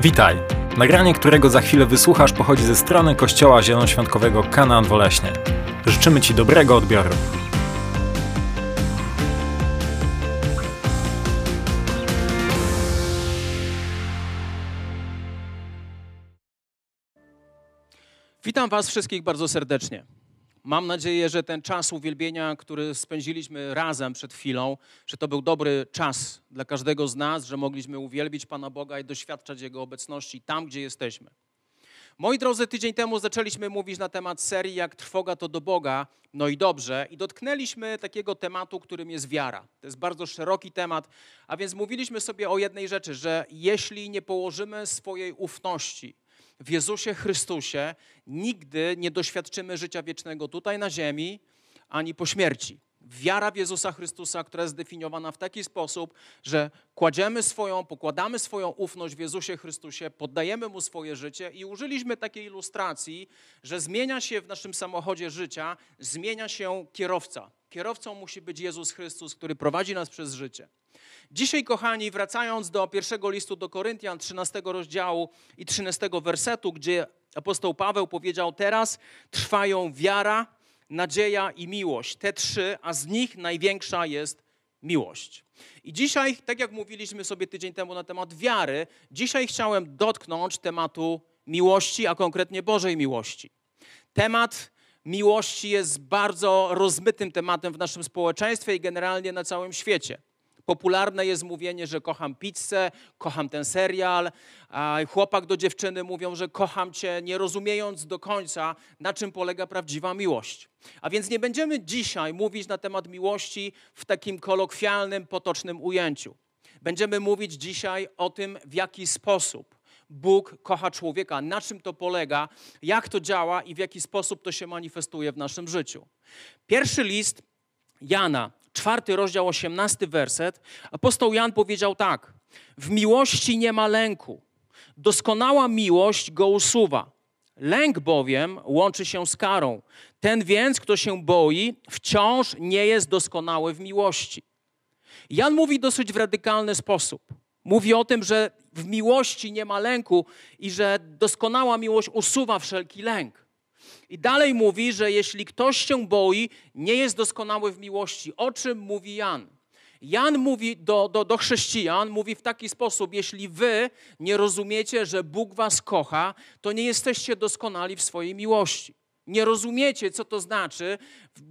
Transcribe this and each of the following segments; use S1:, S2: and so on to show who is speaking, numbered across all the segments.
S1: Witaj! Nagranie, którego za chwilę wysłuchasz, pochodzi ze strony Kościoła Zielonoświątkowego Kanaan Woleśnie. Życzymy Ci dobrego odbioru.
S2: Witam Was wszystkich bardzo serdecznie. Mam nadzieję, że ten czas uwielbienia, który spędziliśmy razem przed chwilą, że to był dobry czas dla każdego z nas, że mogliśmy uwielbić Pana Boga i doświadczać Jego obecności tam, gdzie jesteśmy. Moi drodzy, tydzień temu zaczęliśmy mówić na temat serii Jak trwoga to do Boga, no i dobrze, i dotknęliśmy takiego tematu, którym jest wiara. To jest bardzo szeroki temat, a więc mówiliśmy sobie o jednej rzeczy, że jeśli nie położymy swojej ufności, w Jezusie Chrystusie nigdy nie doświadczymy życia wiecznego tutaj na ziemi, ani po śmierci. Wiara w Jezusa Chrystusa, która jest zdefiniowana w taki sposób, że kładziemy swoją, pokładamy swoją ufność w Jezusie Chrystusie, poddajemy Mu swoje życie i użyliśmy takiej ilustracji, że zmienia się w naszym samochodzie życia, zmienia się kierowca. Kierowcą musi być Jezus Chrystus, który prowadzi nas przez życie. Dzisiaj, kochani, wracając do pierwszego listu do Koryntian, 13 rozdziału i 13 wersetu, gdzie apostoł Paweł powiedział: Teraz trwają wiara, nadzieja i miłość. Te trzy, a z nich największa jest miłość. I dzisiaj, tak jak mówiliśmy sobie tydzień temu na temat wiary, dzisiaj chciałem dotknąć tematu miłości, a konkretnie Bożej miłości. Temat miłości jest bardzo rozmytym tematem w naszym społeczeństwie i generalnie na całym świecie. Popularne jest mówienie, że kocham pizzę, kocham ten serial. Chłopak do dziewczyny mówią, że kocham cię, nie rozumiejąc do końca, na czym polega prawdziwa miłość. A więc nie będziemy dzisiaj mówić na temat miłości w takim kolokwialnym, potocznym ujęciu. Będziemy mówić dzisiaj o tym, w jaki sposób Bóg kocha człowieka, na czym to polega, jak to działa i w jaki sposób to się manifestuje w naszym życiu. Pierwszy list Jana, czwarty rozdział, osiemnasty werset, apostoł Jan powiedział tak: W miłości nie ma lęku. Doskonała miłość go usuwa. Lęk bowiem łączy się z karą. Ten więc, kto się boi, wciąż nie jest doskonały w miłości. Jan mówi dosyć w radykalny sposób. Mówi o tym, że w miłości nie ma lęku i że doskonała miłość usuwa wszelki lęk. I dalej mówi, że jeśli ktoś się boi, nie jest doskonały w miłości. O czym mówi Jan? Jan mówi do, do, do chrześcijan, mówi w taki sposób: Jeśli wy nie rozumiecie, że Bóg was kocha, to nie jesteście doskonali w swojej miłości. Nie rozumiecie, co to znaczy,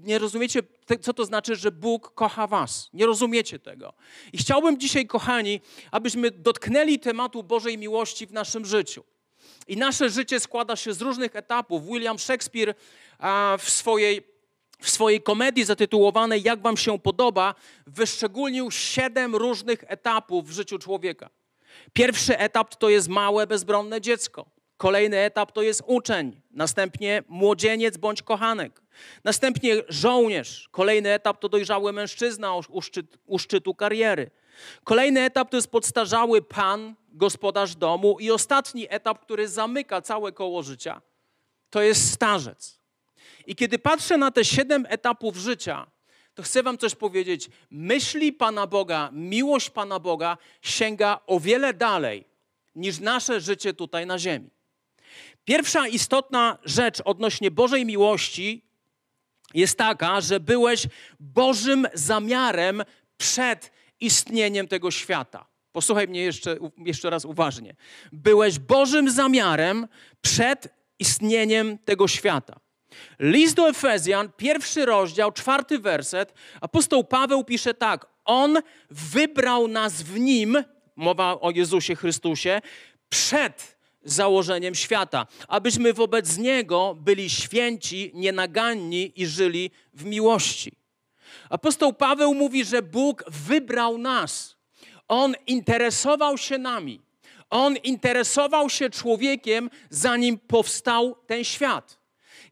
S2: nie rozumiecie, co to znaczy, że Bóg kocha was. Nie rozumiecie tego. I chciałbym dzisiaj, kochani, abyśmy dotknęli tematu Bożej miłości w naszym życiu. I nasze życie składa się z różnych etapów. William Shakespeare w swojej, w swojej komedii zatytułowanej Jak Wam się podoba, wyszczególnił siedem różnych etapów w życiu człowieka. Pierwszy etap to jest małe, bezbronne dziecko. Kolejny etap to jest uczeń, następnie młodzieniec bądź kochanek, następnie żołnierz. Kolejny etap to dojrzały mężczyzna u, szczyt, u szczytu kariery. Kolejny etap to jest podstarzały pan, gospodarz domu. I ostatni etap, który zamyka całe koło życia, to jest starzec. I kiedy patrzę na te siedem etapów życia, to chcę Wam coś powiedzieć. Myśli Pana Boga, miłość Pana Boga sięga o wiele dalej niż nasze życie tutaj na Ziemi. Pierwsza istotna rzecz odnośnie Bożej miłości jest taka, że byłeś Bożym zamiarem przed istnieniem tego świata. Posłuchaj mnie jeszcze, jeszcze raz uważnie. Byłeś Bożym zamiarem przed istnieniem tego świata. List do Efezjan, pierwszy rozdział, czwarty werset, apostoł Paweł pisze tak: On wybrał nas w nim, mowa o Jezusie Chrystusie, przed założeniem świata, abyśmy wobec Niego byli święci, nienaganni i żyli w miłości. Apostoł Paweł mówi, że Bóg wybrał nas. On interesował się nami. On interesował się człowiekiem, zanim powstał ten świat.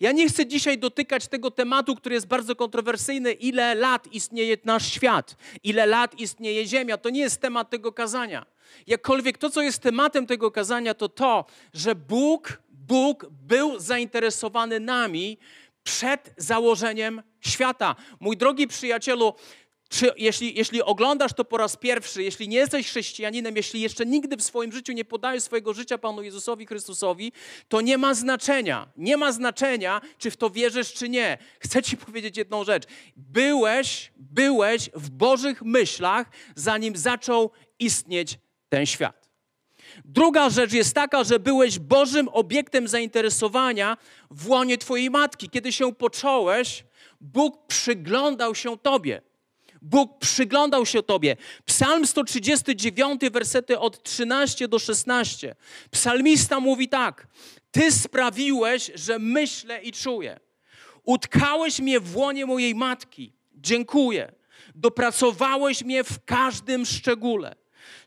S2: Ja nie chcę dzisiaj dotykać tego tematu, który jest bardzo kontrowersyjny, ile lat istnieje nasz świat, ile lat istnieje Ziemia. To nie jest temat tego kazania. Jakkolwiek to, co jest tematem tego kazania, to to, że Bóg, Bóg był zainteresowany nami przed założeniem świata. Mój drogi przyjacielu, Czy jeśli, jeśli oglądasz to po raz pierwszy, jeśli nie jesteś chrześcijaninem, jeśli jeszcze nigdy w swoim życiu nie podajesz swojego życia Panu Jezusowi Chrystusowi, to nie ma znaczenia. Nie ma znaczenia, czy w to wierzysz, czy nie. Chcę Ci powiedzieć jedną rzecz. Byłeś, byłeś w Bożych myślach, zanim zaczął istnieć ten świat. Druga rzecz jest taka, że byłeś Bożym obiektem zainteresowania w łonie Twojej matki. Kiedy się począłeś, Bóg przyglądał się Tobie. Bóg przyglądał się Tobie. Psalm 139, wersety od 13 do 16. Psalmista mówi tak: Ty sprawiłeś, że myślę i czuję. Utkałeś mnie w łonie mojej matki. Dziękuję. Dopracowałeś mnie w każdym szczególe.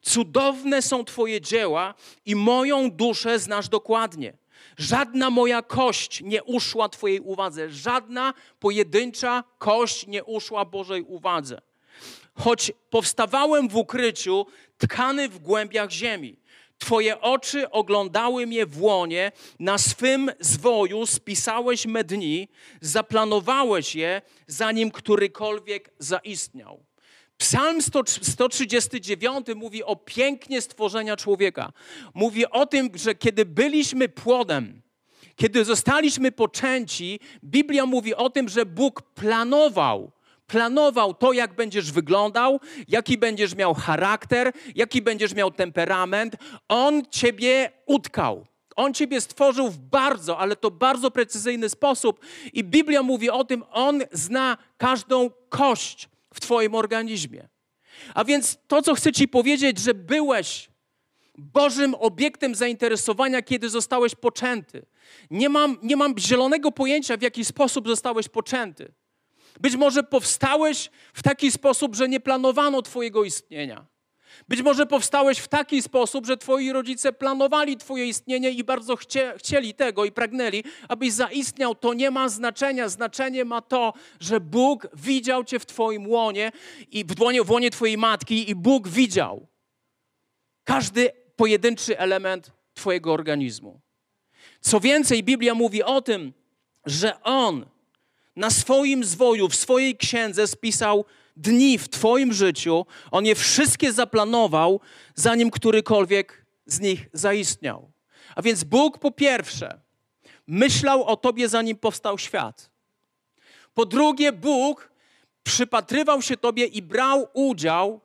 S2: Cudowne są Twoje dzieła i moją duszę znasz dokładnie. Żadna moja kość nie uszła Twojej uwadze, żadna pojedyncza kość nie uszła Bożej uwadze. Choć powstawałem w ukryciu, tkany w głębiach ziemi. Twoje oczy oglądały mnie w łonie, na swym zwoju spisałeś me dni, zaplanowałeś je, zanim którykolwiek zaistniał. Psalm 139 mówi o pięknie stworzenia człowieka. Mówi o tym, że kiedy byliśmy płodem, kiedy zostaliśmy poczęci, Biblia mówi o tym, że Bóg planował, planował to, jak będziesz wyglądał, jaki będziesz miał charakter, jaki będziesz miał temperament. On ciebie utkał. On ciebie stworzył w bardzo, ale to bardzo precyzyjny sposób. I Biblia mówi o tym, on zna każdą kość w Twoim organizmie. A więc to, co chcę Ci powiedzieć, że byłeś Bożym obiektem zainteresowania, kiedy zostałeś poczęty. Nie mam, nie mam zielonego pojęcia, w jaki sposób zostałeś poczęty. Być może powstałeś w taki sposób, że nie planowano Twojego istnienia. Być może powstałeś w taki sposób, że twoi rodzice planowali twoje istnienie i bardzo chcie, chcieli tego i pragnęli, abyś zaistniał. To nie ma znaczenia. Znaczenie ma to, że Bóg widział cię w twoim łonie i w łonie, w łonie twojej matki i Bóg widział każdy pojedynczy element twojego organizmu. Co więcej, Biblia mówi o tym, że On na swoim zwoju, w swojej księdze spisał dni w Twoim życiu, On je wszystkie zaplanował, zanim którykolwiek z nich zaistniał. A więc Bóg po pierwsze myślał o Tobie, zanim powstał świat. Po drugie, Bóg przypatrywał się Tobie i brał udział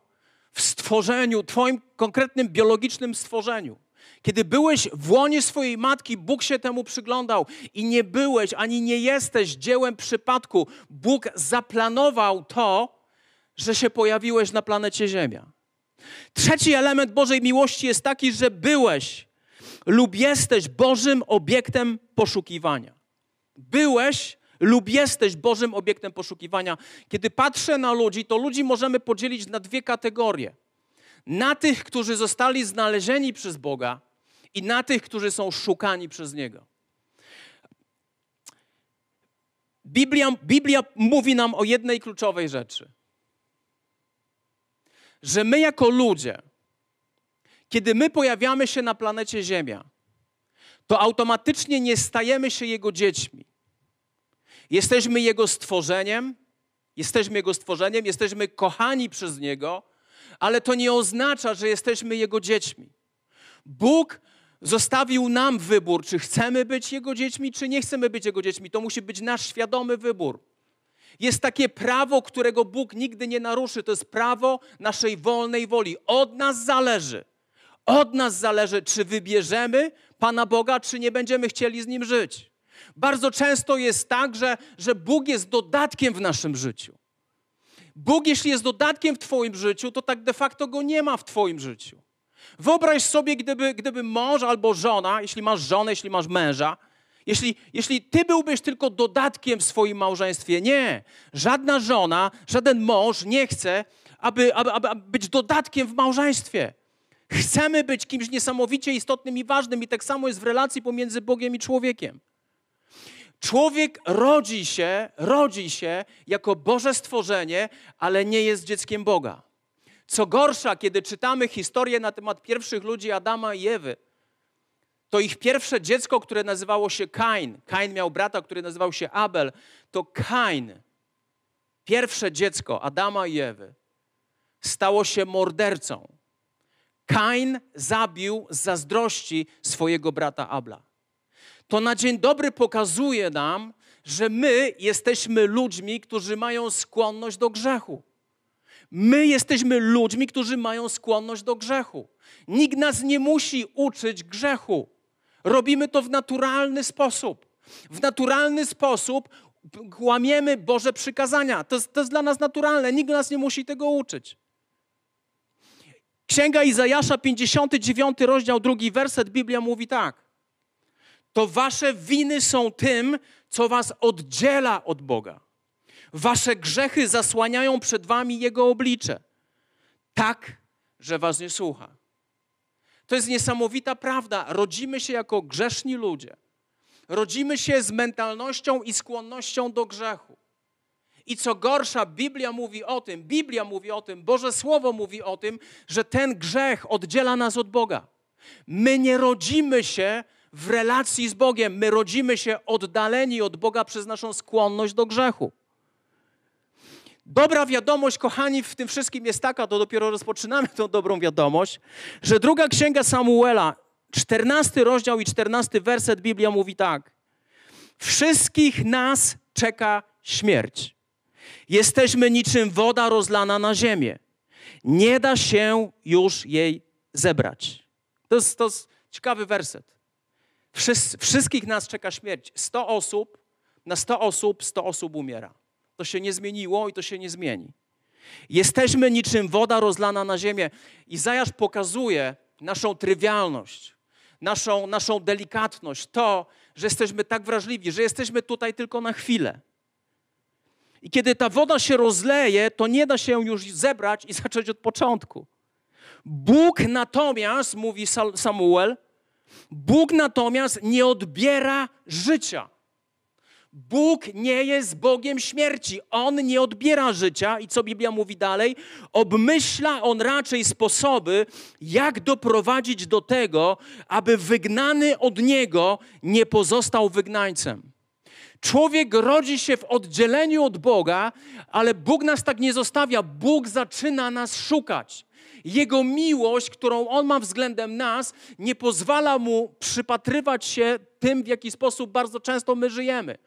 S2: w stworzeniu, Twoim konkretnym biologicznym stworzeniu. Kiedy byłeś w łonie swojej matki, Bóg się temu przyglądał i nie byłeś ani nie jesteś dziełem przypadku. Bóg zaplanował to, że się pojawiłeś na planecie Ziemia. Trzeci element Bożej miłości jest taki, że byłeś lub jesteś Bożym obiektem poszukiwania. Byłeś lub jesteś Bożym obiektem poszukiwania. Kiedy patrzę na ludzi, to ludzi możemy podzielić na dwie kategorie. Na tych, którzy zostali znalezieni przez Boga i na tych, którzy są szukani przez Niego. Biblia, Biblia mówi nam o jednej kluczowej rzeczy – że my jako ludzie, kiedy my pojawiamy się na planecie Ziemia, to automatycznie nie stajemy się Jego dziećmi. Jesteśmy Jego stworzeniem, jesteśmy Jego stworzeniem, jesteśmy kochani przez Niego, ale to nie oznacza, że jesteśmy Jego dziećmi. Bóg zostawił nam wybór, czy chcemy być Jego dziećmi, czy nie chcemy być Jego dziećmi. To musi być nasz świadomy wybór. Jest takie prawo, którego Bóg nigdy nie naruszy. To jest prawo naszej wolnej woli. Od nas zależy. Od nas zależy, czy wybierzemy Pana Boga, czy nie będziemy chcieli z Nim żyć. Bardzo często jest tak, że, że Bóg jest dodatkiem w naszym życiu. Bóg, jeśli jest dodatkiem w Twoim życiu, to tak de facto go nie ma w Twoim życiu. Wyobraź sobie, gdyby, gdyby mąż albo żona, jeśli masz żonę, jeśli masz męża, jeśli, jeśli ty byłbyś tylko dodatkiem w swoim małżeństwie, nie. Żadna żona, żaden mąż nie chce, aby, aby, aby, być dodatkiem w małżeństwie. Chcemy być kimś niesamowicie istotnym i ważnym, i tak samo jest w relacji pomiędzy Bogiem i człowiekiem. Człowiek rodzi się, rodzi się jako Boże stworzenie, ale nie jest dzieckiem Boga. Co gorsza, kiedy czytamy historię na temat pierwszych ludzi Adama i Ewy, to ich pierwsze dziecko, które nazywało się Kain, Kain miał brata, który nazywał się Abel, to Kain pierwsze dziecko Adama i Ewy stało się mordercą. Kain zabił z zazdrości swojego brata Abla. To na dzień dobry pokazuje nam, że my jesteśmy ludźmi, którzy mają skłonność do grzechu. My jesteśmy ludźmi, którzy mają skłonność do grzechu. Nikt nas nie musi uczyć grzechu. Robimy to w naturalny sposób. W naturalny sposób łamiemy Boże przykazania. To to jest dla nas naturalne. Nikt nas nie musi tego uczyć. Księga Izajasza, 59 rozdział, drugi werset, Biblia mówi tak. To wasze winy są tym, co was oddziela od Boga. Wasze grzechy zasłaniają przed wami Jego oblicze, tak, że was nie słucha. To jest niesamowita prawda. Rodzimy się jako grzeszni ludzie. Rodzimy się z mentalnością i skłonnością do grzechu. I co gorsza, Biblia mówi o tym, Biblia mówi o tym, Boże Słowo mówi o tym, że ten grzech oddziela nas od Boga. My nie rodzimy się w relacji z Bogiem, my rodzimy się oddaleni od Boga przez naszą skłonność do grzechu. Dobra wiadomość, kochani, w tym wszystkim jest taka, to dopiero rozpoczynamy tą dobrą wiadomość, że druga księga Samuela, 14 rozdział i 14 werset Biblia mówi tak. Wszystkich nas czeka śmierć. Jesteśmy niczym woda rozlana na ziemię. Nie da się już jej zebrać. To jest, to jest ciekawy werset. Wszys, wszystkich nas czeka śmierć. 100 osób, na 100 osób 100 osób umiera. To się nie zmieniło i to się nie zmieni. Jesteśmy niczym woda rozlana na ziemię. Izajasz pokazuje naszą trywialność, naszą, naszą delikatność, to, że jesteśmy tak wrażliwi, że jesteśmy tutaj tylko na chwilę. I kiedy ta woda się rozleje, to nie da się już zebrać i zacząć od początku. Bóg natomiast, mówi Samuel, Bóg natomiast nie odbiera życia. Bóg nie jest Bogiem śmierci. On nie odbiera życia i co Biblia mówi dalej? Obmyśla on raczej sposoby, jak doprowadzić do tego, aby wygnany od niego nie pozostał wygnańcem. Człowiek rodzi się w oddzieleniu od Boga, ale Bóg nas tak nie zostawia. Bóg zaczyna nas szukać. Jego miłość, którą On ma względem nas, nie pozwala mu przypatrywać się tym, w jaki sposób bardzo często my żyjemy.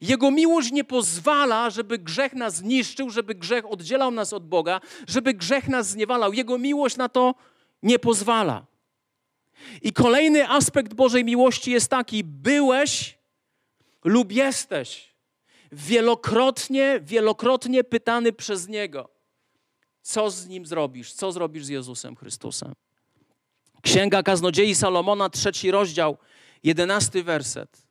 S2: Jego miłość nie pozwala, żeby grzech nas zniszczył, żeby grzech oddzielał nas od Boga, żeby grzech nas zniewalał. Jego miłość na to nie pozwala. I kolejny aspekt Bożej miłości jest taki: byłeś lub jesteś wielokrotnie, wielokrotnie pytany przez Niego, co z Nim zrobisz, co zrobisz z Jezusem Chrystusem. Księga Kaznodziei Salomona, trzeci rozdział, jedenasty werset.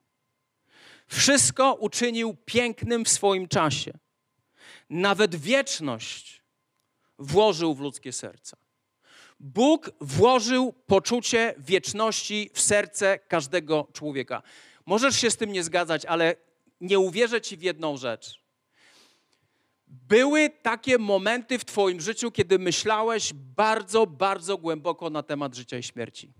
S2: Wszystko uczynił pięknym w swoim czasie. Nawet wieczność włożył w ludzkie serca. Bóg włożył poczucie wieczności w serce każdego człowieka. Możesz się z tym nie zgadzać, ale nie uwierzę ci w jedną rzecz. Były takie momenty w Twoim życiu, kiedy myślałeś bardzo, bardzo głęboko na temat życia i śmierci.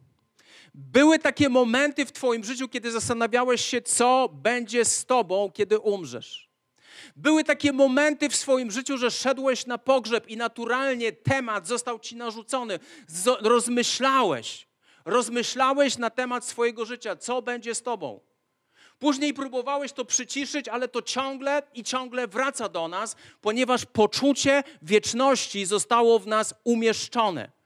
S2: Były takie momenty w Twoim życiu, kiedy zastanawiałeś się, co będzie z Tobą, kiedy umrzesz. Były takie momenty w swoim życiu, że szedłeś na pogrzeb i naturalnie temat został Ci narzucony. rozmyślałeś, rozmyślałeś na temat swojego życia, co będzie z Tobą. Później próbowałeś to przyciszyć, ale to ciągle i ciągle wraca do nas, ponieważ poczucie wieczności zostało w nas umieszczone.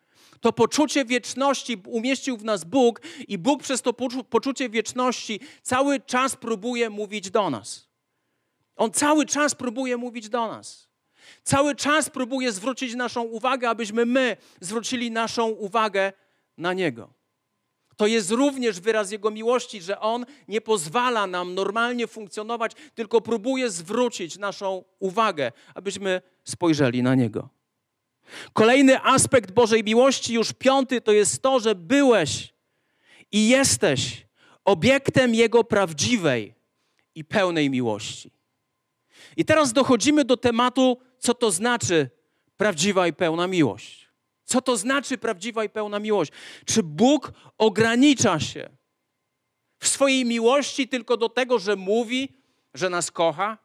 S2: To poczucie wieczności umieścił w nas Bóg i Bóg przez to poczucie wieczności cały czas próbuje mówić do nas. On cały czas próbuje mówić do nas. Cały czas próbuje zwrócić naszą uwagę, abyśmy my zwrócili naszą uwagę na Niego. To jest również wyraz Jego miłości, że On nie pozwala nam normalnie funkcjonować, tylko próbuje zwrócić naszą uwagę, abyśmy spojrzeli na Niego. Kolejny aspekt Bożej miłości, już piąty, to jest to, że byłeś i jesteś obiektem Jego prawdziwej i pełnej miłości. I teraz dochodzimy do tematu, co to znaczy prawdziwa i pełna miłość. Co to znaczy prawdziwa i pełna miłość? Czy Bóg ogranicza się w swojej miłości tylko do tego, że mówi, że nas kocha?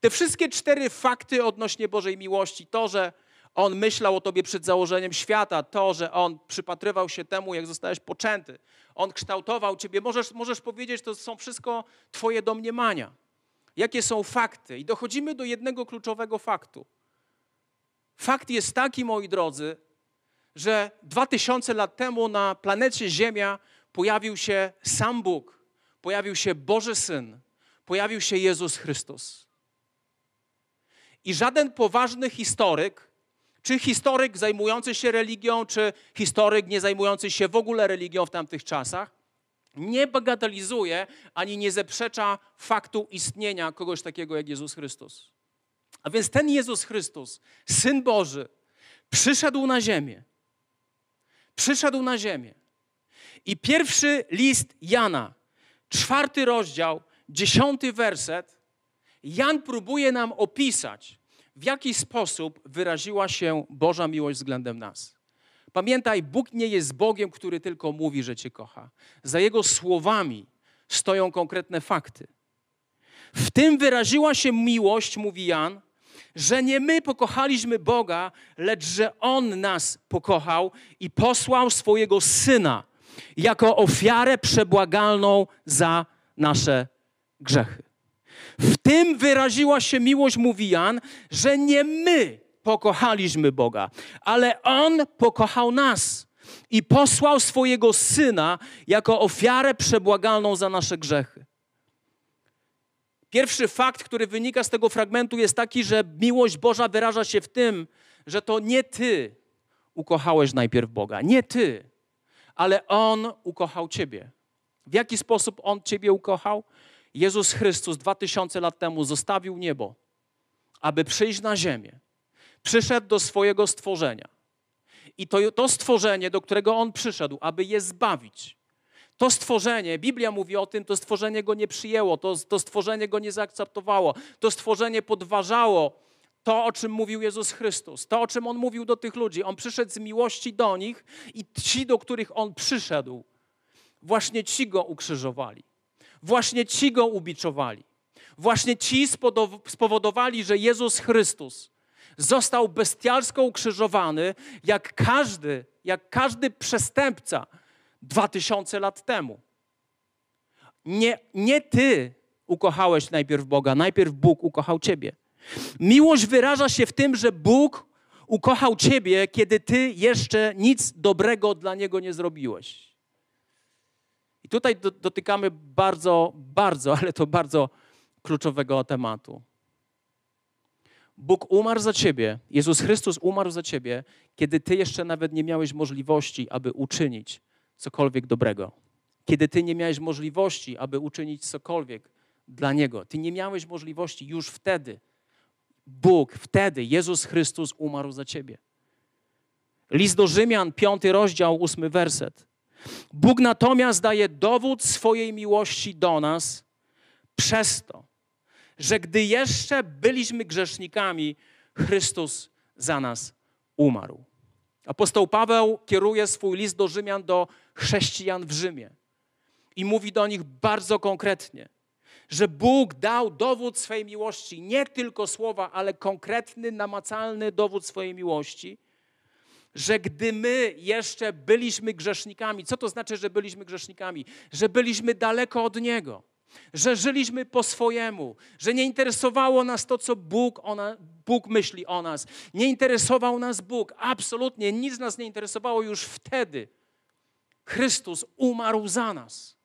S2: Te wszystkie cztery fakty odnośnie Bożej miłości, to, że On myślał o Tobie przed założeniem świata, to, że On przypatrywał się temu, jak zostałeś poczęty, On kształtował Ciebie, możesz, możesz powiedzieć, to są wszystko Twoje domniemania. Jakie są fakty? I dochodzimy do jednego kluczowego faktu. Fakt jest taki, moi drodzy, że dwa tysiące lat temu na planecie Ziemia pojawił się sam Bóg, pojawił się Boży Syn, pojawił się Jezus Chrystus. I żaden poważny historyk, czy historyk zajmujący się religią, czy historyk nie zajmujący się w ogóle religią w tamtych czasach, nie bagatelizuje ani nie zaprzecza faktu istnienia kogoś takiego jak Jezus Chrystus. A więc ten Jezus Chrystus, Syn Boży, przyszedł na ziemię. Przyszedł na ziemię. I pierwszy list Jana, czwarty rozdział, dziesiąty werset, Jan próbuje nam opisać, w jaki sposób wyraziła się Boża miłość względem nas. Pamiętaj, Bóg nie jest Bogiem, który tylko mówi, że Cię kocha. Za Jego słowami stoją konkretne fakty. W tym wyraziła się miłość, mówi Jan, że nie my pokochaliśmy Boga, lecz że On nas pokochał i posłał swojego Syna jako ofiarę przebłagalną za nasze grzechy. W tym wyraziła się miłość, mówi Jan, że nie my pokochaliśmy Boga, ale On pokochał nas i posłał swojego Syna jako ofiarę przebłagalną za nasze grzechy. Pierwszy fakt, który wynika z tego fragmentu, jest taki, że miłość Boża wyraża się w tym, że to nie ty ukochałeś najpierw Boga, nie ty, ale On ukochał ciebie. W jaki sposób On ciebie ukochał? Jezus Chrystus dwa tysiące lat temu zostawił niebo, aby przyjść na ziemię. Przyszedł do swojego stworzenia. I to, to stworzenie, do którego On przyszedł, aby je zbawić, to stworzenie, Biblia mówi o tym, to stworzenie go nie przyjęło, to, to stworzenie go nie zaakceptowało, to stworzenie podważało to, o czym mówił Jezus Chrystus, to, o czym On mówił do tych ludzi. On przyszedł z miłości do nich i ci, do których On przyszedł, właśnie ci go ukrzyżowali, właśnie ci go ubiczowali, właśnie ci spowodowali, że Jezus Chrystus został bestialsko ukrzyżowany, jak każdy, jak każdy przestępca, dwa tysiące lat temu. Nie, nie ty ukochałeś najpierw Boga, najpierw Bóg ukochał ciebie. Miłość wyraża się w tym, że Bóg ukochał ciebie, kiedy ty jeszcze nic dobrego dla niego nie zrobiłeś. I tutaj dotykamy bardzo, bardzo, ale to bardzo kluczowego tematu. Bóg umarł za ciebie, Jezus Chrystus umarł za ciebie, kiedy ty jeszcze nawet nie miałeś możliwości, aby uczynić cokolwiek dobrego. Kiedy ty nie miałeś możliwości, aby uczynić cokolwiek dla Niego, ty nie miałeś możliwości już wtedy. Bóg, wtedy Jezus Chrystus umarł za ciebie. List do Rzymian, piąty rozdział, ósmy werset. Bóg natomiast daje dowód swojej miłości do nas przez to, że gdy jeszcze byliśmy grzesznikami, Chrystus za nas umarł. Apostoł Paweł kieruje swój list do Rzymian do chrześcijan w Rzymie i mówi do nich bardzo konkretnie, że Bóg dał dowód swojej miłości, nie tylko słowa, ale konkretny, namacalny dowód swojej miłości, że gdy my jeszcze byliśmy grzesznikami, co to znaczy, że byliśmy grzesznikami? Że byliśmy daleko od Niego że żyliśmy po swojemu, że nie interesowało nas to, co Bóg, ona, Bóg myśli o nas. Nie interesował nas Bóg, absolutnie nic nas nie interesowało już wtedy. Chrystus umarł za nas.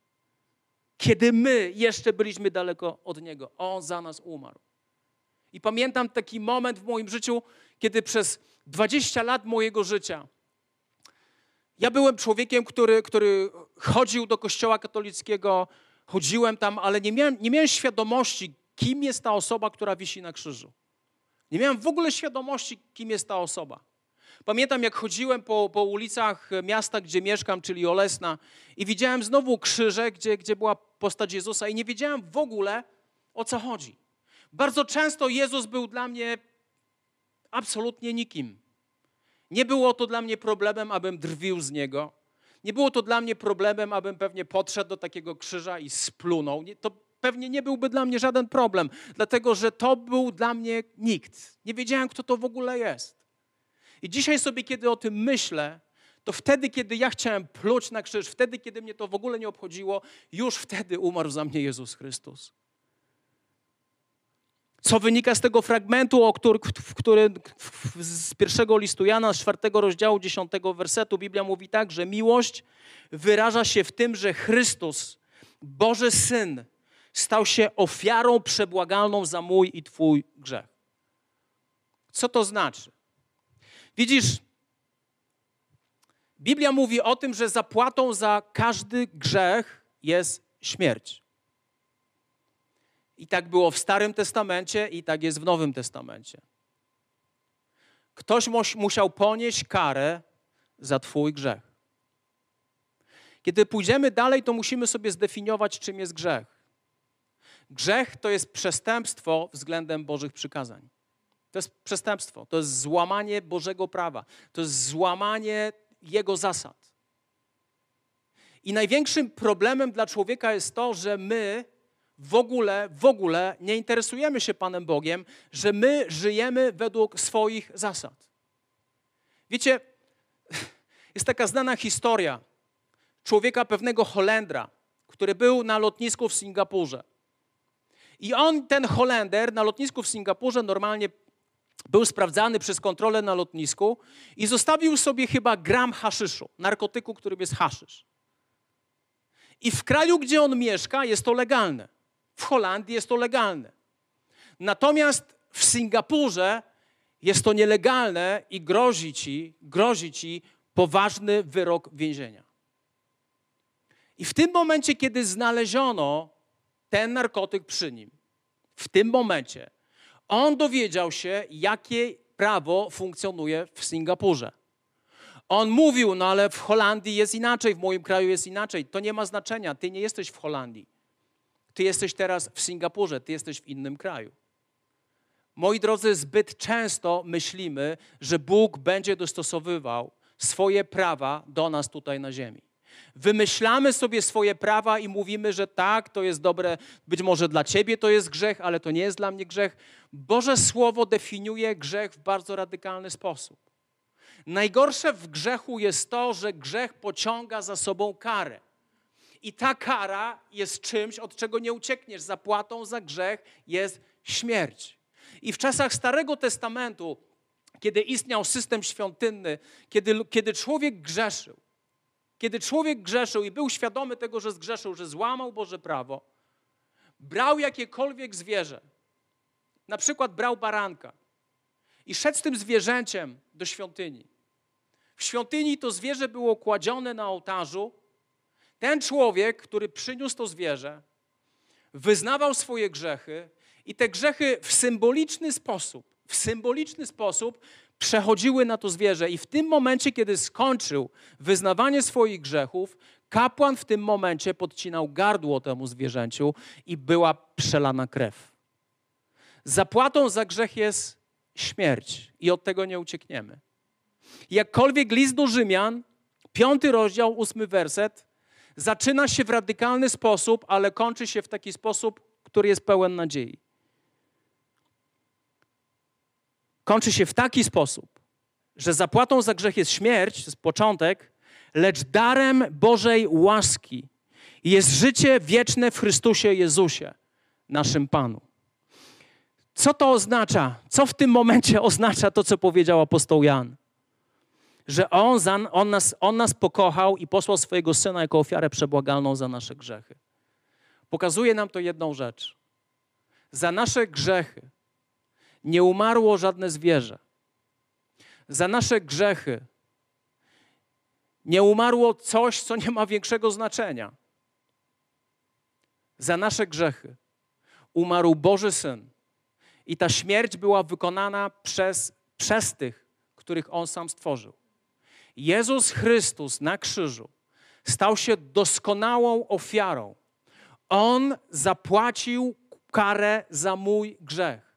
S2: Kiedy my jeszcze byliśmy daleko od Niego, On za nas umarł. I pamiętam taki moment w moim życiu, kiedy przez 20 lat mojego życia ja byłem człowiekiem, który, który chodził do kościoła katolickiego, chodziłem tam, ale nie miałem, nie miałem świadomości, kim jest ta osoba, która wisi na krzyżu. Nie miałem w ogóle świadomości, kim jest ta osoba. Pamiętam, jak chodziłem po, po ulicach miasta, gdzie mieszkam, czyli Olesna, i widziałem znowu krzyże, gdzie, gdzie była postać Jezusa, i nie wiedziałem w ogóle, o co chodzi. Bardzo często Jezus był dla mnie absolutnie nikim. Nie było to dla mnie problemem, abym drwił z niego. Nie było to dla mnie problemem, abym pewnie podszedł do takiego krzyża i splunął. To pewnie nie byłby dla mnie żaden problem, dlatego że to był dla mnie nikt. Nie wiedziałem, kto to w ogóle jest. I dzisiaj sobie, kiedy o tym myślę, to wtedy, kiedy ja chciałem pluć na krzyż, wtedy, kiedy mnie to w ogóle nie obchodziło, już wtedy umarł za mnie Jezus Chrystus. Co wynika z tego fragmentu, o który, w który, z pierwszego listu Jana, z czwartego rozdziału, dziesiątego wersetu, Biblia mówi tak, że miłość wyraża się w tym, że Chrystus, Boży Syn, stał się ofiarą przebłagalną za mój i Twój grzech. Co to znaczy? Widzisz, Biblia mówi o tym, że zapłatą za każdy grzech jest śmierć. I tak było w Starym Testamencie, i tak jest w Nowym Testamencie. Ktoś musiał ponieść karę za Twój grzech. Kiedy pójdziemy dalej, to musimy sobie zdefiniować, czym jest grzech. Grzech to jest przestępstwo względem Bożych przykazań. To jest przestępstwo, to jest złamanie Bożego prawa, to jest złamanie Jego zasad. I największym problemem dla człowieka jest to, że my w ogóle, w ogóle nie interesujemy się Panem Bogiem, że my żyjemy według swoich zasad. Wiecie, jest taka znana historia człowieka pewnego Holendra, który był na lotnisku w Singapurze. I on, ten Holender, na lotnisku w Singapurze normalnie był sprawdzany przez kontrolę na lotnisku i zostawił sobie chyba gram haszyszu, narkotyku, którym jest haszysz. I w kraju, gdzie on mieszka, jest to legalne. W Holandii jest to legalne. Natomiast w Singapurze jest to nielegalne i grozi ci, grozi ci poważny wyrok więzienia. I w tym momencie, kiedy znaleziono ten narkotyk przy nim, w tym momencie on dowiedział się, jakie prawo funkcjonuje w Singapurze. On mówił, no ale w Holandii jest inaczej, w moim kraju jest inaczej. To nie ma znaczenia, ty nie jesteś w Holandii. Ty jesteś teraz w Singapurze, ty jesteś w innym kraju. Moi drodzy, zbyt często myślimy, że Bóg będzie dostosowywał swoje prawa do nas tutaj na ziemi. Wymyślamy sobie swoje prawa i mówimy, że tak, to jest dobre, być może dla ciebie to jest grzech, ale to nie jest dla mnie grzech. Boże Słowo definiuje grzech w bardzo radykalny sposób. Najgorsze w grzechu jest to, że grzech pociąga za sobą karę. I ta kara jest czymś, od czego nie uciekniesz. Zapłatą za grzech jest śmierć. I w czasach Starego Testamentu, kiedy istniał system świątynny, kiedy, kiedy człowiek grzeszył, kiedy człowiek grzeszył i był świadomy tego, że zgrzeszył, że złamał Boże prawo, brał jakiekolwiek zwierzę, na przykład brał baranka i szedł z tym zwierzęciem do świątyni. W świątyni to zwierzę było kładzione na ołtarzu. Ten człowiek, który przyniósł to zwierzę, wyznawał swoje grzechy i te grzechy w symboliczny sposób, w symboliczny sposób przechodziły na to zwierzę i w tym momencie, kiedy skończył wyznawanie swoich grzechów, kapłan w tym momencie podcinał gardło temu zwierzęciu i była przelana krew. Zapłatą za grzech jest śmierć i od tego nie uciekniemy. Jakkolwiek list do Rzymian, piąty rozdział, ósmy werset, zaczyna się w radykalny sposób, ale kończy się w taki sposób, który jest pełen nadziei. kończy się w taki sposób, że zapłatą za grzech jest śmierć, to jest początek, lecz darem Bożej łaski jest życie wieczne w Chrystusie Jezusie, naszym Panu. Co to oznacza? Co w tym momencie oznacza to, co powiedział apostoł Jan? Że on, za, on, nas, on nas pokochał i posłał swojego Syna jako ofiarę przebłagalną za nasze grzechy. Pokazuje nam to jedną rzecz. Za nasze grzechy nie umarło żadne zwierzę. Za nasze grzechy nie umarło coś, co nie ma większego znaczenia. Za nasze grzechy umarł Boży Syn. I ta śmierć była wykonana przez, przez tych, których On sam stworzył. Jezus Chrystus na krzyżu stał się doskonałą ofiarą. On zapłacił karę za mój grzech.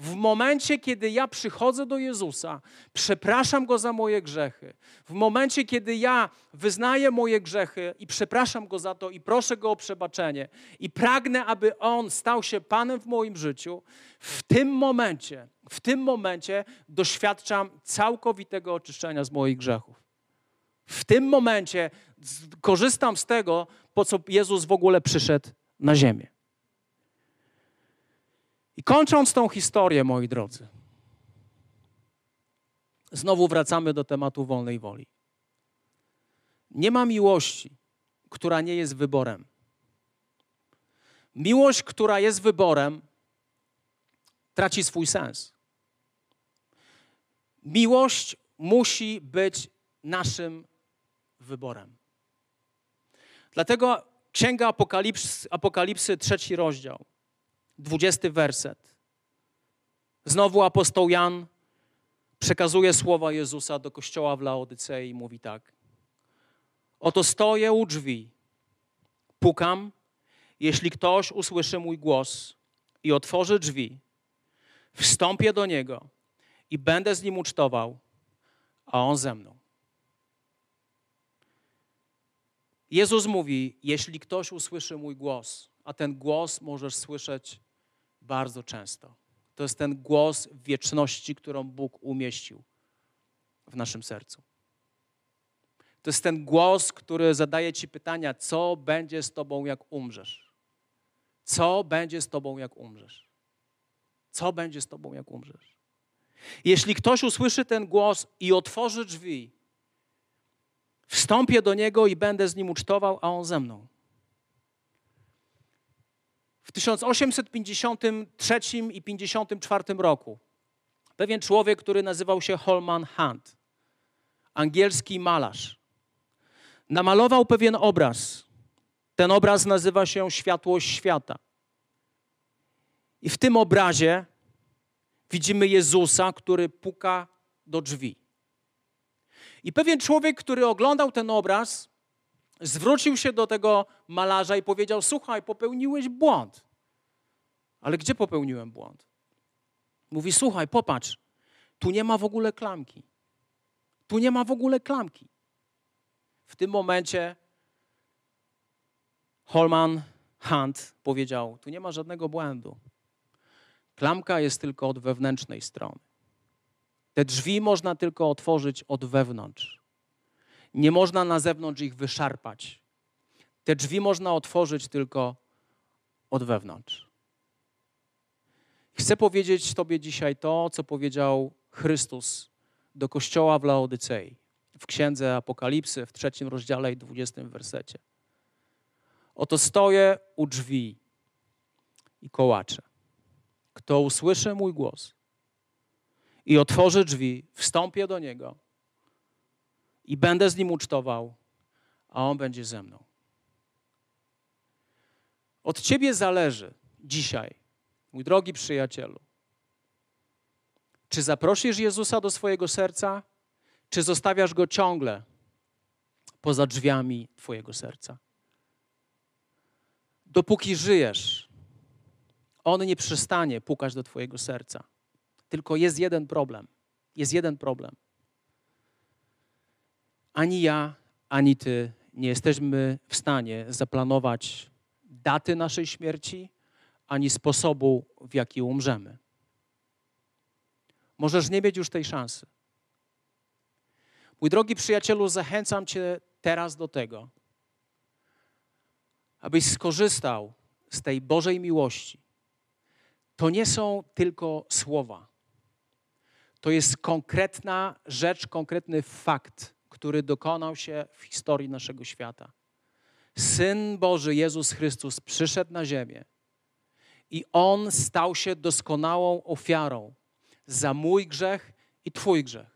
S2: W momencie, kiedy ja przychodzę do Jezusa, przepraszam Go za moje grzechy, w momencie, kiedy ja wyznaję moje grzechy i przepraszam Go za to i proszę Go o przebaczenie i pragnę, aby On stał się Panem w moim życiu, w tym momencie, w tym momencie doświadczam całkowitego oczyszczenia z moich grzechów. W tym momencie korzystam z tego, po co Jezus w ogóle przyszedł na ziemię. I kończąc tą historię, moi drodzy, znowu wracamy do tematu wolnej woli. Nie ma miłości, która nie jest wyborem. Miłość, która jest wyborem, traci swój sens. Miłość musi być naszym wyborem. Dlatego Księga Apokalipsy, Apokalipsy trzeci rozdział, dwudziesty werset. Znowu apostoł Jan przekazuje słowa Jezusa do kościoła w Laodycei i mówi tak. Oto stoję u drzwi, pukam, jeśli ktoś usłyszy mój głos i otworzy drzwi, wstąpię do niego i będę z nim ucztował, a on ze mną. Jezus mówi: Jeśli ktoś usłyszy mój głos, a ten głos możesz słyszeć bardzo często, to jest ten głos wieczności, którą Bóg umieścił w naszym sercu. To jest ten głos, który zadaje ci pytania, co będzie z tobą, jak umrzesz? Co będzie z tobą, jak umrzesz? Co będzie z tobą, jak umrzesz? Jeśli ktoś usłyszy ten głos i otworzy drzwi, Wstąpię do niego i będę z nim ucztował, a on ze mną. W 1853 i 54 roku pewien człowiek, który nazywał się Holman Hunt, angielski malarz, namalował pewien obraz. Ten obraz nazywa się Światłość świata. I w tym obrazie widzimy Jezusa, który puka do drzwi. I pewien człowiek, który oglądał ten obraz, zwrócił się do tego malarza i powiedział: Słuchaj, popełniłeś błąd. Ale gdzie popełniłem błąd? Mówi: Słuchaj, popatrz, tu nie ma w ogóle klamki. Tu nie ma w ogóle klamki. W tym momencie Holman Hunt powiedział: Tu nie ma żadnego błędu. Klamka jest tylko od wewnętrznej strony. Te drzwi można tylko otworzyć od wewnątrz. Nie można na zewnątrz ich wyszarpać. Te drzwi można otworzyć tylko od wewnątrz. Chcę powiedzieć Tobie dzisiaj to, co powiedział Chrystus do kościoła w Laodycei, w księdze Apokalipsy, w trzecim rozdziale i dwudziestym wersecie. Oto stoję u drzwi i kołaczę. Kto usłyszy mój głos i otworzę drzwi, wstąpię do Niego i będę z Nim ucztował, a On będzie ze mną. Od Ciebie zależy dzisiaj, mój drogi przyjacielu, czy zaprosisz Jezusa do swojego serca, czy zostawiasz Go ciągle poza drzwiami Twojego serca. Dopóki żyjesz, On nie przestanie pukać do Twojego serca. Tylko jest jeden problem. Jest jeden problem. Ani ja, ani ty nie jesteśmy w stanie zaplanować daty naszej śmierci, ani sposobu, w jaki umrzemy. Możesz nie mieć już tej szansy. Mój drogi przyjacielu, zachęcam Cię teraz do tego, abyś skorzystał z tej Bożej miłości. To nie są tylko słowa. To jest konkretna rzecz, konkretny fakt, który dokonał się w historii naszego świata. Syn Boży Jezus Chrystus przyszedł na ziemię i On stał się doskonałą ofiarą za mój grzech i Twój grzech.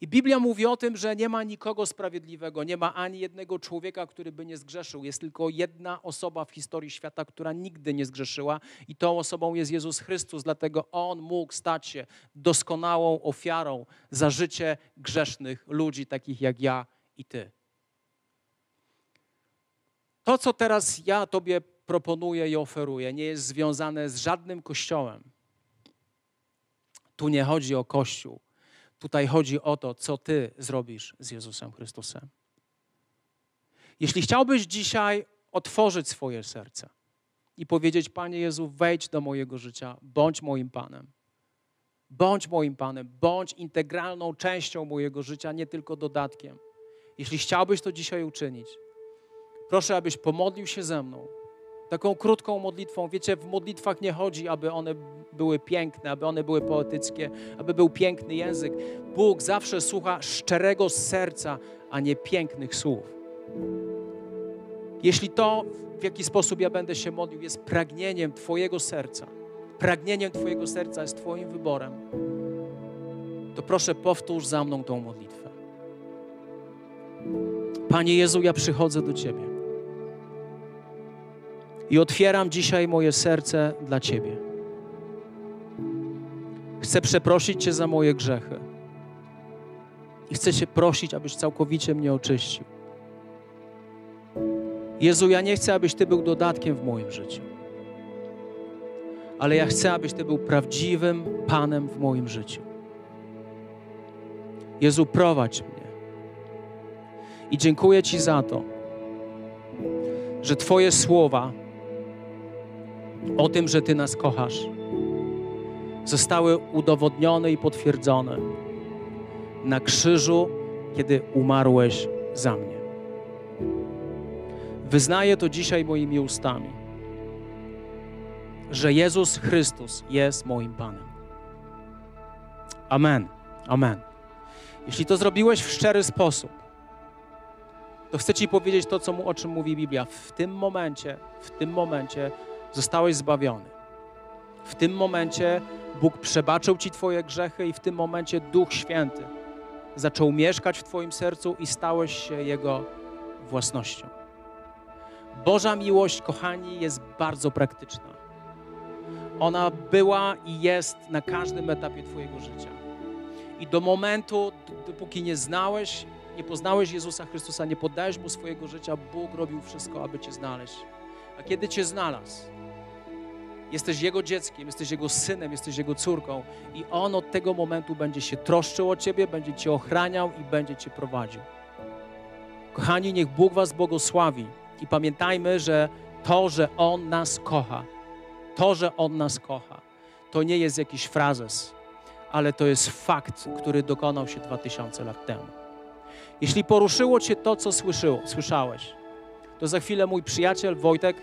S2: I Biblia mówi o tym, że nie ma nikogo sprawiedliwego, nie ma ani jednego człowieka, który by nie zgrzeszył. Jest tylko jedna osoba w historii świata, która nigdy nie zgrzeszyła, i tą osobą jest Jezus Chrystus. Dlatego On mógł stać się doskonałą ofiarą za życie grzesznych ludzi, takich jak ja i Ty. To, co teraz ja Tobie proponuję i oferuję, nie jest związane z żadnym kościołem. Tu nie chodzi o Kościół. Tutaj chodzi o to, co Ty zrobisz z Jezusem Chrystusem. Jeśli chciałbyś dzisiaj otworzyć swoje serce i powiedzieć: Panie Jezu, wejdź do mojego życia, bądź moim Panem. Bądź moim Panem, bądź integralną częścią mojego życia, nie tylko dodatkiem. Jeśli chciałbyś to dzisiaj uczynić, proszę, abyś pomodlił się ze mną. Taką krótką modlitwą. Wiecie, w modlitwach nie chodzi, aby one były piękne, aby one były poetyckie, aby był piękny język. Bóg zawsze słucha szczerego serca, a nie pięknych słów. Jeśli to, w jaki sposób ja będę się modlił, jest pragnieniem Twojego serca, pragnieniem Twojego serca jest Twoim wyborem, to proszę powtórz za mną tą modlitwę. Panie Jezu, ja przychodzę do Ciebie i otwieram dzisiaj moje serce dla Ciebie. Chcę przeprosić Cię za moje grzechy i chcę Cię prosić, abyś całkowicie mnie oczyścił. Jezu, ja nie chcę, abyś Ty był dodatkiem w moim życiu, ale ja chcę, abyś Ty był prawdziwym Panem w moim życiu. Jezu, prowadź mnie. I dziękuję Ci za to, że Twoje słowa o tym, że Ty nas kochasz, zostały udowodnione i potwierdzone na krzyżu, kiedy umarłeś za mnie. Wyznaję to dzisiaj moimi ustami, że Jezus Chrystus jest moim Panem. Amen. Amen. Jeśli to zrobiłeś w szczery sposób, to chcę Ci powiedzieć to, co, o czym mówi Biblia. W tym momencie, w tym momencie zostałeś zbawiony. W tym momencie Bóg przebaczył Ci Twoje grzechy i w tym momencie Duch Święty zaczął mieszkać w Twoim sercu i stałeś się Jego własnością. Boża miłość, kochani, jest bardzo praktyczna. Ona była i jest na każdym etapie Twojego życia. I do momentu, dopóki nie znałeś, nie poznałeś Jezusa Chrystusa, nie poddałeś Mu swojego życia, Bóg robił wszystko, aby Cię znaleźć. A kiedy Cię znalazł, jesteś Jego dzieckiem, jesteś Jego synem, jesteś Jego córką i On od tego momentu będzie się troszczył o Ciebie, będzie Cię ochraniał i będzie Cię prowadził. Kochani, niech Bóg Was błogosławi i pamiętajmy, że to, że On nas kocha, to, że On nas kocha, to nie jest jakiś frazes, ale to jest fakt, który dokonał się 2000 lat temu. Jeśli poruszyło Cię to, co słyszyło, słyszałeś, to za chwilę mój przyjaciel Wojtek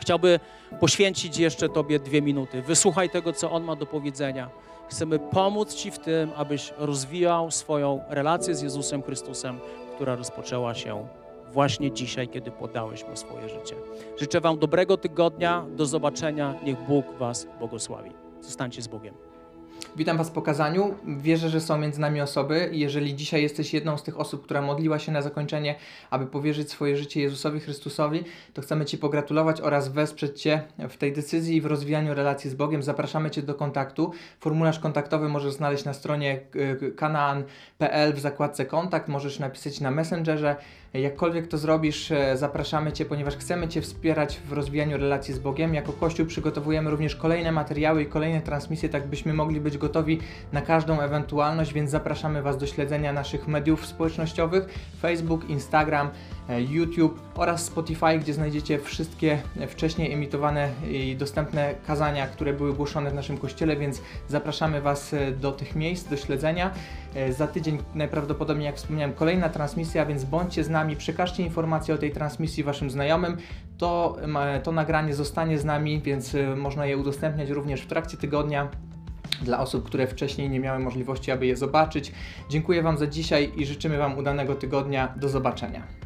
S2: chciałby poświęcić jeszcze Tobie dwie minuty. Wysłuchaj tego, co on ma do powiedzenia. Chcemy pomóc Ci w tym, abyś rozwijał swoją relację z Jezusem Chrystusem, która rozpoczęła się właśnie dzisiaj, kiedy podałeś Mu swoje życie. Życzę Wam dobrego tygodnia, do zobaczenia. Niech Bóg Was błogosławi. Zostańcie z Bogiem.
S3: Witam Was w pokazaniu. Wierzę, że są między nami osoby. Jeżeli dzisiaj jesteś jedną z tych osób, która modliła się na zakończenie, aby powierzyć swoje życie Jezusowi Chrystusowi, to chcemy Ci pogratulować oraz wesprzeć Cię w tej decyzji i w rozwijaniu relacji z Bogiem. Zapraszamy Cię do kontaktu. Formularz kontaktowy możesz znaleźć na stronie e, kanaan.pl w zakładce kontakt. Możesz napisać na Messengerze. Jakkolwiek to zrobisz, e, zapraszamy Cię, ponieważ chcemy Cię wspierać w rozwijaniu relacji z Bogiem. Jako Kościół przygotowujemy również kolejne materiały i kolejne transmisje, tak byśmy mogli być gotowi na każdą ewentualność, więc zapraszamy Was do śledzenia naszych mediów społecznościowych: Facebook, Instagram, YouTube oraz Spotify, gdzie znajdziecie wszystkie wcześniej emitowane i dostępne kazania, które były głoszone w naszym kościele, więc zapraszamy Was e, do tych miejsc, do śledzenia. E, za tydzień najprawdopodobniej, jak wspomniałem, kolejna transmisja, więc bądźcie z nami, przekażcie informacje o tej transmisji Waszym znajomym. To, to nagranie zostanie z nami, więc można je udostępniać również w trakcie tygodnia dla osób, które wcześniej nie miały możliwości, aby je zobaczyć. Dziękuję Wam za dzisiaj i życzymy Wam udanego tygodnia. Do zobaczenia.